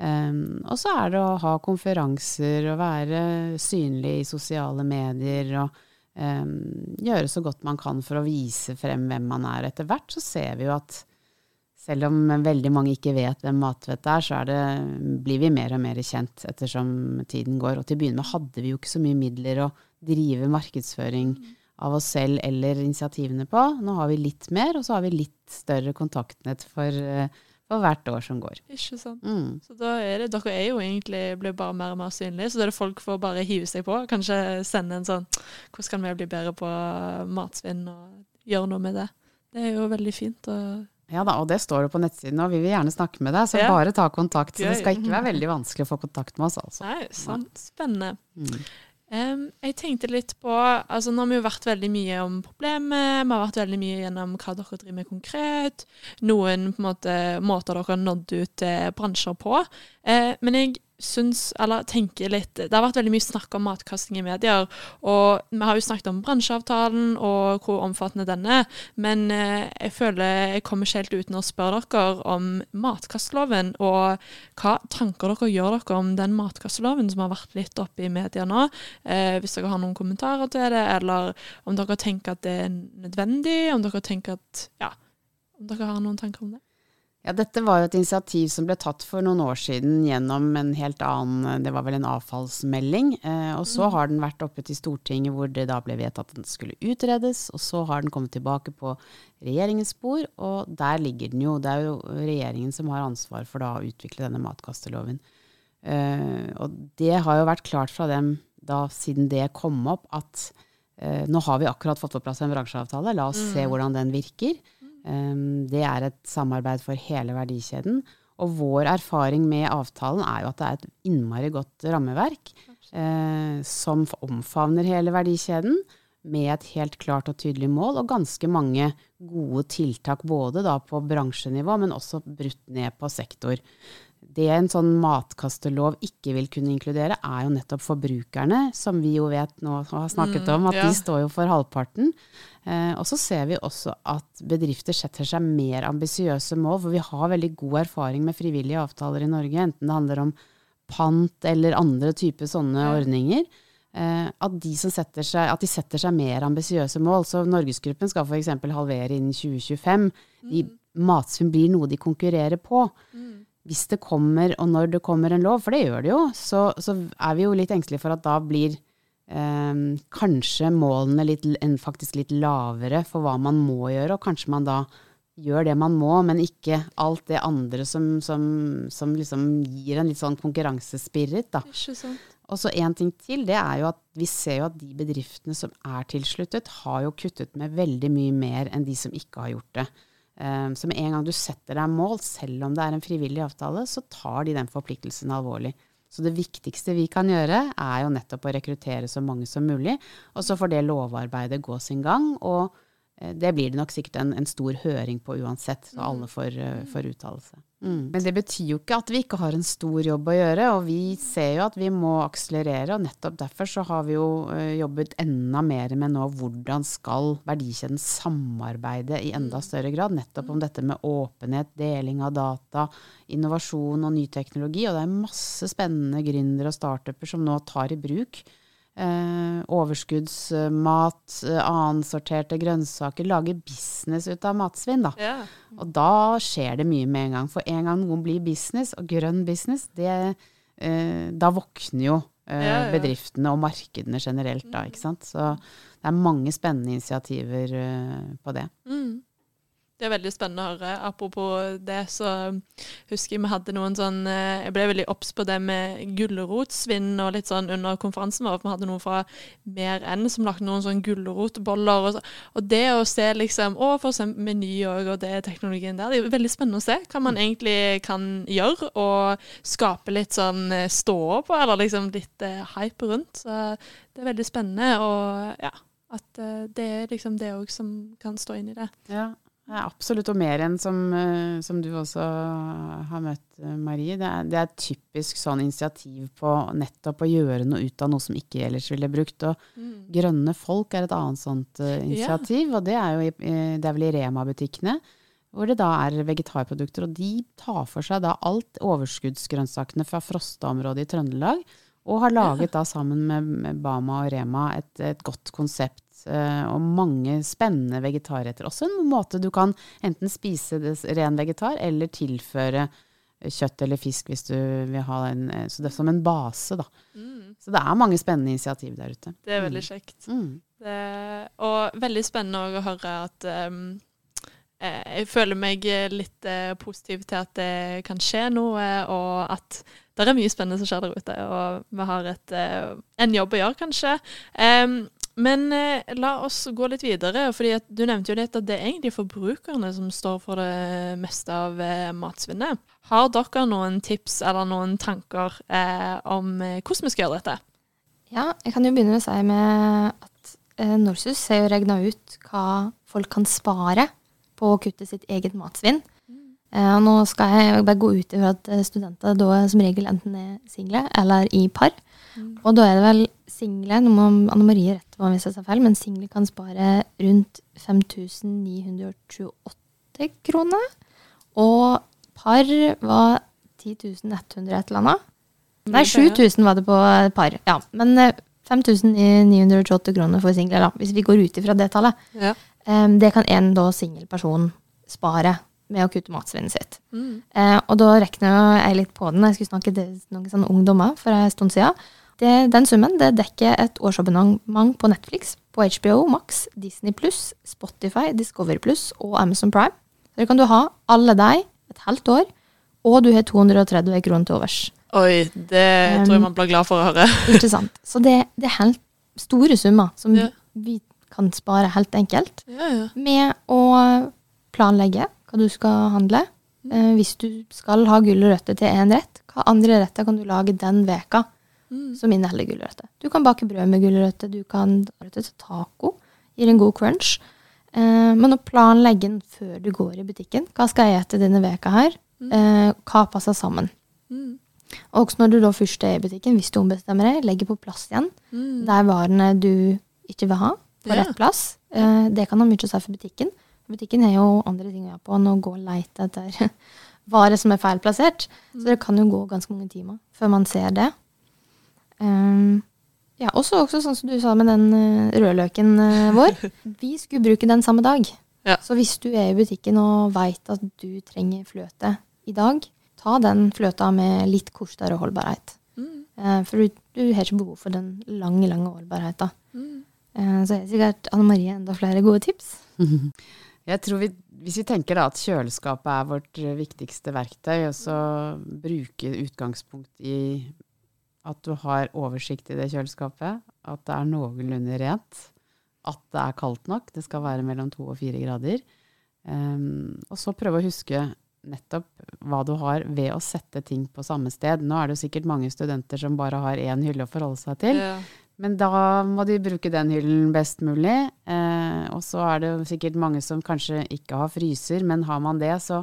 Um, og så er det å ha konferanser og være synlig i sosiale medier og eh, gjøre så godt man kan for å vise frem hvem man er. Etter hvert så ser vi jo at selv om veldig mange ikke vet hvem Matvett er, så er det, blir vi mer og mer kjent ettersom tiden går. Og til å begynne med hadde vi jo ikke så mye midler å drive markedsføring av oss selv eller initiativene på. Nå har vi litt mer, og så har vi litt større kontaktnett for, for hvert år som går.
Ikke sant.
Mm.
Så da er det, dere er jo egentlig blir bare mer og mer synlige, så da er det folk får bare hive seg på. Kanskje sende en sånn Hvordan kan vi bli bedre på matsvinn, og gjøre noe med det. Det er jo veldig fint. og
Ja da, og det står jo på nettsiden, og vi vil gjerne snakke med deg, så
Ja.
bare ta kontakt. Så det skal ikke være veldig vanskelig å få kontakt med oss, altså.
Nei, sant. Spennende.
Mm.
Em, jeg tenkte litt på altså Nå har vi jo vært veldig mye om problemet, vi har vært veldig mye gjennom hva dere driver med konkret, noen på en måte, måter dere har nådd ut til bransjer på. Uh, men jeg syns, eller tenker litt Det har vært veldig mye snakk om matkasting i medier, og vi har jo snakket om bransjeavtalen og hvor omfattende den er, men eh, jeg føler jeg kommer ikke helt uten å spørre dere om matkastloven, og hva tanker dere gjør dere om den matkastloven som har vært litt oppe i media nå. Eh, hvis dere har noen kommentarer til det, eller om dere tenker at det er nødvendig, om dere tenker at Ja, om dere har noen tanker om det?
Ja, dette var jo et initiativ som ble tatt for noen år siden gjennom en helt annen, det var vel en avfallsmelding. Eh, og så har den vært oppe til Stortinget hvor det da ble vedtatt at den skulle utredes. Og så har den kommet tilbake på regjeringens spor, og der ligger den jo. Det er jo regjeringen som har ansvar for da å utvikle denne matkasteloven. Eh, og det har jo vært klart fra dem da siden det kom opp at eh, nå har vi akkurat fått på plass en bransjeavtale, la oss se hvordan den virker. Um, det er et samarbeid for hele verdikjeden. Og vår erfaring med avtalen er jo at det er et innmari godt rammeverk eh, som omfavner hele verdikjeden med et helt klart og tydelig mål, og ganske mange gode tiltak både da på bransjenivå, men også brutt ned på sektor. Det en sånn matkastelov ikke vil kunne inkludere, er jo nettopp forbrukerne, som vi jo vet nå har snakket om, at
ja.
de står jo for halvparten. Eh, og så ser vi også at bedrifter setter seg mer ambisiøse mål, for vi har veldig god erfaring med frivillige avtaler i Norge, enten det handler om pant eller andre typer sånne
Ja.
ordninger. Eh, at, de som setter seg, at de setter seg mer ambisiøse mål. Så Norgesgruppen skal f.eks. halvere innen 2025. De, matsvinn blir noe de konkurrerer på. Hvis det kommer, og når det kommer en lov, for det gjør det jo, så, så er vi jo litt engstelige for at da blir eh, kanskje målene litt, faktisk litt lavere for hva man må gjøre, og kanskje man da gjør det man må, men ikke alt det andre som, som, som liksom gir en litt sånn konkurransespirit. Da. Og så en ting til, det er jo at vi ser jo at de bedriftene som er tilsluttet, har jo kuttet med veldig mye mer enn de som ikke har gjort det. Um, så med en gang du setter deg mål, selv om det er en frivillig avtale, så tar de den forpliktelsen alvorlig. Så det viktigste vi kan gjøre, er jo nettopp å rekruttere så mange som mulig. Og så får det lovarbeidet gå sin gang. Og eh, det blir det nok sikkert en, en stor høring på uansett, så alle får, eh, får uttale seg. Mm. Men det betyr jo ikke at vi ikke har en stor jobb å gjøre, og vi ser jo at vi må akselerere. Og nettopp derfor så har vi jo eh, jobbet enda mer med nå hvordan skal verdikjeden samarbeide i enda større grad. Nettopp om dette med åpenhet, deling av data, innovasjon og ny teknologi. Og det er masse spennende gründere og startuper som nå tar i bruk eh, overskuddsmat, eh, annensorterte grønnsaker, lager business ut av matsvinn, da.
Ja.
Og da skjer det mye med en gang. For en gang noen blir business, og grønn business, det, eh, da våkner jo eh,
Ja, ja.
bedriftene og markedene generelt, da. ikke sant? Så det er mange spennende initiativer eh, på det.
Mm. Det er veldig spennende å høre. Apropos det, så husker jeg vi hadde noen sånn eh, Jeg ble veldig obs på det med gulrotsvinn og litt sånn under konferansen vår. Vi hadde noen fra Mer Enn som lagde noen sånn gulrotboller. Og, så, og det å se liksom Å, for eksempel Meny òg, og det teknologien der. Det er veldig spennende å se hva man egentlig kan gjøre, og skape litt sånn ståe på, eller liksom litt eh, hype rundt. Så det er veldig spennende, og ja. At eh, det er liksom det òg som kan stå inn i det.
Ja, absolutt og mer enn som, eh, som du også har møtt, eh, Marie. Det er, det er typisk sånn initiativ på nettopp å gjøre noe ut av noe som ikke ellers ville brukt. Og Grønne folk er et annet sånt initiativ, initiativ, og det er jo det er vel i Rema-butikkene. Hvor det da er vegetarprodukter, og de tar for seg da alt overskuddsgrønnsakene fra Frosta-området i Trøndelag. Og har laget da sammen med, Bama og Rema et, et godt konsept eh, og mange spennende vegetarretter. Også en måte du kan enten spise det, ren vegetar eller tilføre kjøtt eller fisk hvis du vil ha en eh, Så det er som en base, da.
Mm.
Så det er mange spennende initiativ der ute.
Det er veldig kjekt.
Mm.
Det, og veldig spennende å høre at um, jeg føler meg litt positiv til at det kan skje noe, og at det er mye spennende som skjer der ute. Og vi har et, en jobb å gjøre, kanskje. Um, men eh, la oss gå litt videre. fordi Du nevnte jo litt at det er egentlig forbrukerne som står for det meste av matsvinnet. Har dere noen tips eller noen tanker om hvordan vi skal gjøre dette?
Ja, jeg kan jo begynne med å si med at Norsus har jo regna ut hva folk kan spare på å kutte sitt eget matsvinn. Eh, nå skal jeg bare gå ut ifra at studenter da som regel enten er single eller i par. Mm. Og da er det vel single, nå må Anne Marie rette på hvis jeg sa feil, men single kan spare rundt 5928 kroner. Og par var 10.100 et eller annet. Nei, 7000 var det på par. Ja, men 5928 kroner for single, da, hvis vi går ut ifra det tallet.
Ja.
Um, det kan en da singel person spare med å kutte matsvinnet sitt.
Mm.
Uh, og da regner jeg litt på den. Jeg skulle snakke til noen sånne ungdommer for en stund siden. Det, den summen det dekker et årsabonnement på Netflix, på HBO Max, Disney pluss, Spotify, Discovery pluss og Amazon Prime. Så det kan du ha alle de et halvt år, og du har 230 kroner til overs.
Oi, det um, tror jeg man blir glad for å høre.
ikke sant. Så det, det er helt store summer som
Ja.
vi kan spare helt enkelt
Ja, ja.
med å planlegge hva du skal handle. Eh, hvis du skal ha gulrøtter til én rett, hva andre retter kan du lage den veka
Mm.
som inneholder gulrøtter? Du kan bake brød med gulrøtter, du kan røtter til taco. Gir en god crunch. Eh, men å planlegge den før du går i butikken. Hva skal jeg ete denne veka her? Eh, hva passer sammen?
Mm.
Og også når du da først er i butikken, hvis du ombestemmer deg, legger på plass igjen
Mm.
de varene du ikke vil ha, på rett plass. Eh, det kan ha mye å si for butikken. Butikken har jo andre ting å gjøre på enn å gå og lete etter varer som er feilplassert. Så det kan jo gå ganske mange timer før man ser det. Um, ja, også, også sånn som du sa med den eh, rødløken eh, vår. Vi skulle bruke den samme dag.
Ja.
Så hvis du er i butikken og veit at du trenger fløte i dag, ta den fløta med litt kortere holdbarhet.
Mm.
Eh, for du, du har ikke behov for den lange, lange holdbarheten.
Mm.
Så har sikkert Anne Marie enda flere gode tips.
Jeg tror vi, Hvis vi tenker da at kjøleskapet er vårt viktigste verktøy, og så bruke utgangspunkt i at du har oversikt i det kjøleskapet, at det er noenlunde rent, at det er kaldt nok, det skal være mellom to og fire grader, Um, og så prøve å huske nettopp hva du har ved å sette ting på samme sted. Nå er det jo sikkert mange studenter som bare har én hylle å forholde seg til.
Ja.
Men da må de bruke den hyllen best mulig. Eh, og så er det jo sikkert mange som kanskje ikke har fryser, men har man det, så,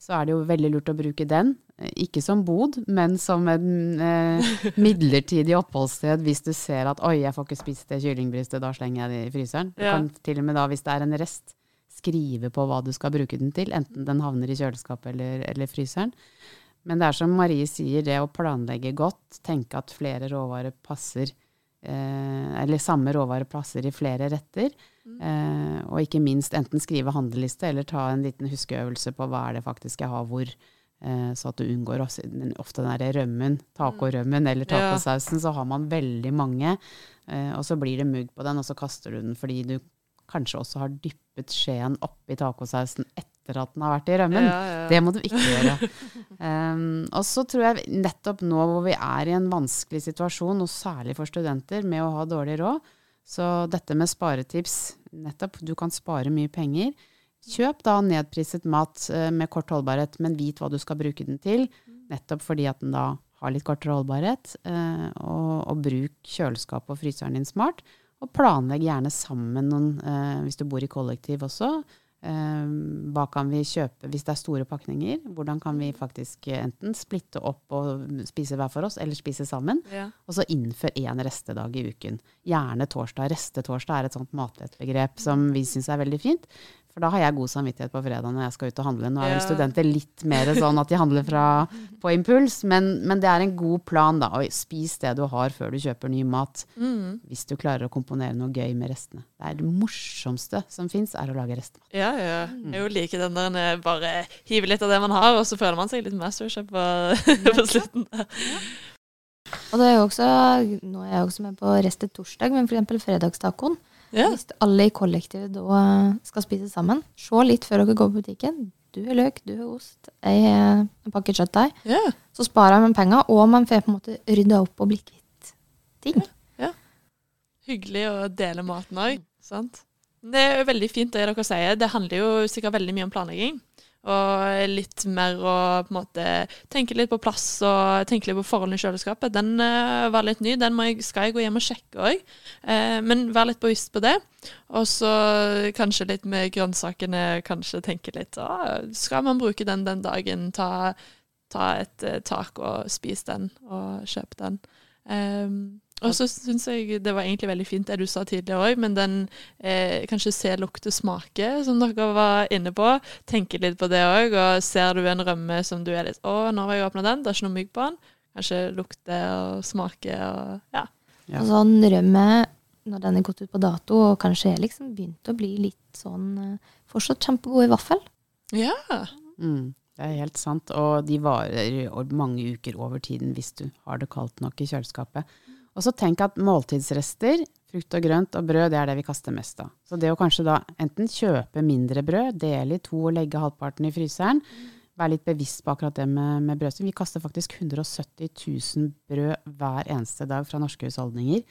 så er det jo veldig lurt å bruke den. Ikke som bod, men som en eh, midlertidig oppholdssted hvis du ser at oi, jeg får ikke spist det kyllingbrystet, da slenger jeg det i fryseren. Du
Ja.
kan til og med da, hvis det er en rest, skrive på hva du skal bruke den til, enten den havner i kjøleskapet eller, eller fryseren. Men det er som Marie sier, det å planlegge godt, tenke at flere råvarer passer eh, eller samme råvare passer i flere retter. Eh, og ikke minst enten skrive handleliste eller ta en liten huskeøvelse på hva er det faktisk jeg har hvor. Eh, så at du unngår også, ofte den derre rømmen, tacorømmen eller tacosausen, så har man veldig mange. Eh, og så blir det mugg på den, og så kaster du den fordi du kanskje også har dyppet skjeen oppi tacosausen etter at den har vært i rømmen.
Ja, ja.
Det må du ikke gjøre. Um, og så tror jeg nettopp nå hvor vi er i en vanskelig situasjon, og særlig for studenter, med å ha dårlig råd, så dette med sparetips, nettopp, du kan spare mye penger. Kjøp da nedpriset mat eh, med kort holdbarhet, men vit hva du skal bruke den til. Nettopp fordi at den da har litt kortere holdbarhet. eh, og, og bruk kjøleskapet og fryseren din smart. Og planlegg gjerne sammen noen, eh, hvis du bor i kollektiv også. Hva kan vi kjøpe hvis det er store pakninger? Hvordan kan vi faktisk enten splitte opp og spise hver for oss, eller spise sammen?
Ja.
Og så innfør én restedag i uken. Gjerne torsdag. Restetorsdag er et sånt matvettbegrep som vi syns er veldig fint. For da har jeg god samvittighet på fredag når jeg skal ut og handle. Nå er vel
Ja.
studenter litt mer sånn at de handler fra, på impuls, men, men det er en god plan, da. Og spis det du har før du kjøper ny mat.
Mm.
Hvis du klarer å komponere noe gøy med restene. Det er det morsomste som fins, er å lage restemat.
Ja, ja. Jeg jo liker den der en bare hiver litt av det man har, og så føler man seg litt masterchef på, på slutten. Ja.
Og det er jo også, nå er jeg også med på Restet torsdag, men f.eks. fredagstacoen.
Ja.
Hvis alle i kollektivet da skal spise sammen, se litt før dere går på butikken. Du har løk, du har ost, jeg har en pakke kjøttdeig.
Ja.
Så sparer man penger, og man får på en måte rydda opp og bli kvitt ting.
Hyggelig å dele maten òg, sant. Det er jo veldig fint det dere sier. Det handler jo sikkert veldig mye om planlegging. Og litt mer å på en måte tenke litt på plass og tenke litt på forholdene i kjøleskapet. Den uh, var litt ny. Den jeg, skal jeg gå hjem og sjekke òg. men vær litt bevisst på det. Og så kanskje litt med grønnsakene, kanskje tenke litt uh, Skal man bruke den den dagen? Ta, ta et eh, tak og spis den, og kjøp den. Um, og så syns jeg det var egentlig veldig fint det du sa tidligere òg, men den eh, kanskje se, lukte, smake, som dere var inne på. Tenke litt på det òg. Og ser du en rømme som du er litt Å, nå har jeg åpna den, det er ikke noe mygg på den. Kanskje lukte og smake og ja.
Ja.
Og sånn rømme, når den er gått ut på dato, og kanskje er liksom begynt å bli litt sånn eh, Fortsatt kjempegod i vaffel.
Ja.
Mm, det er helt sant. Og de varer mange uker over tiden hvis du har det kaldt nok i kjøleskapet. Og så tenk at måltidsrester, frukt og grønt og brød, det er det vi kaster mest av. Så det å kanskje da enten kjøpe mindre brød, dele i to og legge halvparten i fryseren, være litt bevisst på akkurat det med, med brødsvin. Vi kaster faktisk 170 000 brød hver eneste dag fra norske husholdninger.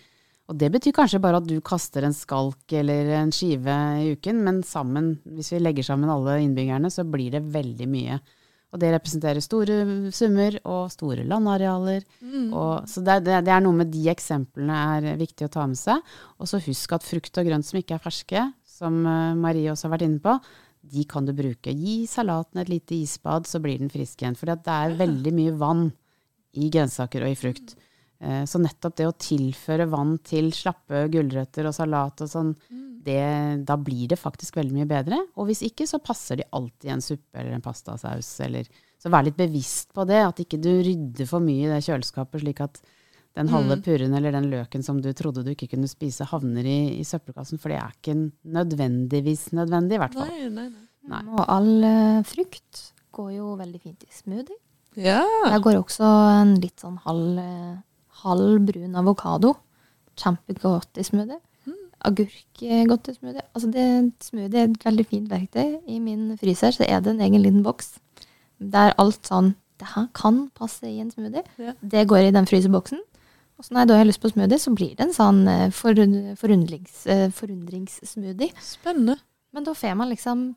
Og det betyr kanskje bare at du kaster en skalk eller en skive i uken, men sammen, hvis vi legger sammen alle innbyggerne, så blir det veldig mye. Og det representerer store summer og store landarealer. Og, så det, det, det er noe med de eksemplene er viktig å ta med seg. Og så husk at frukt og grønt som ikke er ferske, som eh, Marie også har vært inne på, de kan du bruke. Gi salaten et lite isbad, så blir den frisk igjen. For det er veldig mye vann i grønnsaker og i frukt. Eh, Så nettopp det å tilføre vann til slappe gulrøtter og salat og sånn, det, da blir det faktisk veldig mye bedre. Og hvis ikke, så passer de alltid i en suppe eller en pastasaus. Eller, så vær litt bevisst på det, at ikke du rydder for mye i det kjøleskapet, slik at den halve purren eller den løken som du trodde du ikke kunne spise, havner i, i søppelkassen. For det er ikke nødvendigvis nødvendig, i hvert fall.
Nei, nei, nei.
Nei.
Og all eh, frukt går jo veldig fint i smoothie.
Ja.
Der går også en litt sånn halv, eh, halv brun avokado. Kjempegodt i smoothie. Agurk er godt i smoothie. Altså det, smoothie er et veldig fint verktøy. I min fryser så er det en egen liten boks der alt sånn Det her kan passe i en smoothie.
Ja.
Det går i den fryseboksen. Og så når jeg da har lyst på smoothie, så blir det en sånn eh, forund- forundrings, eh, forundringssmoothie.
Spennende.
Men da får man liksom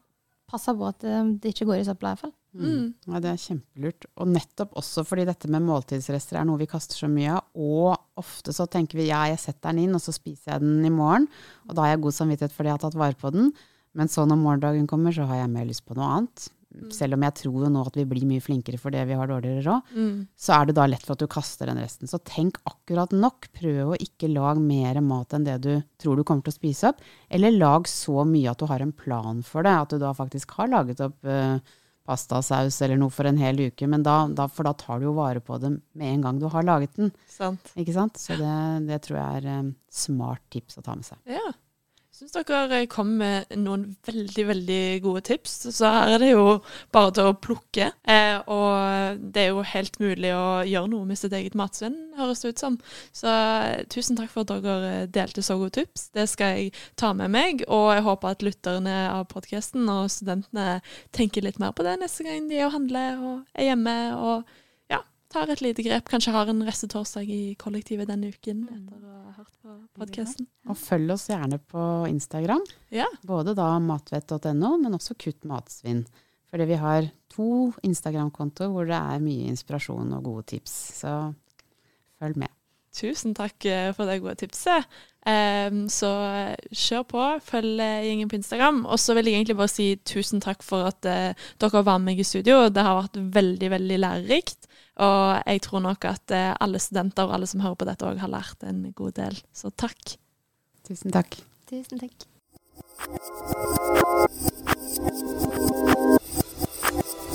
passa på at eh, det ikke går i søpla, iallfall.
Mm.
Ja, det er kjempelurt. Og nettopp også fordi dette med måltidsrester er noe vi kaster så mye av. Og ofte så tenker vi ja, jeg setter den inn, og så spiser jeg den i morgen. Og da har jeg god samvittighet fordi jeg har tatt vare på den. Men så når morgendagen kommer, så har jeg mer lyst på noe annet. Selv om jeg tror jo nå at vi blir mye flinkere fordi vi har dårligere råd,
Mm.
så er det da lett for at du kaster den resten. Så tenk akkurat nok. Prøv å ikke lage mer mat enn det du tror du kommer til å spise opp. Eller lag så mye at du har en plan for det. At du da faktisk har laget opp eh, pastasaus eller noe for en hel uke. Men da, da, for da tar du jo vare på det med en gang du har laget den.
Sant.
Ikke sant? Så det, det tror jeg er um, smart tips å ta med seg.
Ja. Syns dere kom med noen veldig, veldig gode tips. Så her er det jo bare til å plukke. Eh, og det er jo helt mulig å gjøre noe med sitt eget matsvinn, høres det ut som. Så eh, tusen takk for at dere delte så gode tips. Det skal jeg ta med meg. Og jeg håper at lytterne av podkasten og studentene tenker litt mer på det neste gang de er og handler og er hjemme. og tar et lite grep. Kanskje har en restetorsdag i kollektivet denne uken etter å ha hørt på podkasten.
Og følg oss gjerne på Instagram.
Ja.
Både da matvett.no, men også Kutt matsvinn. Fordi vi har to Instagram-kontoer hvor det er mye inspirasjon og gode tips. Så følg med.
Tusen takk eh, for det gode tipset. Em, så eh, kjør på, følg eh, gjengen på Instagram. Og så vil jeg egentlig bare si tusen takk for at dere var med meg i studio. Det har vært veldig, veldig lærerikt. Og jeg tror nok at eh, alle studenter og alle som hører på dette òg har lært en god del. Så takk.
Tusen takk.
Tusen takk.
Thank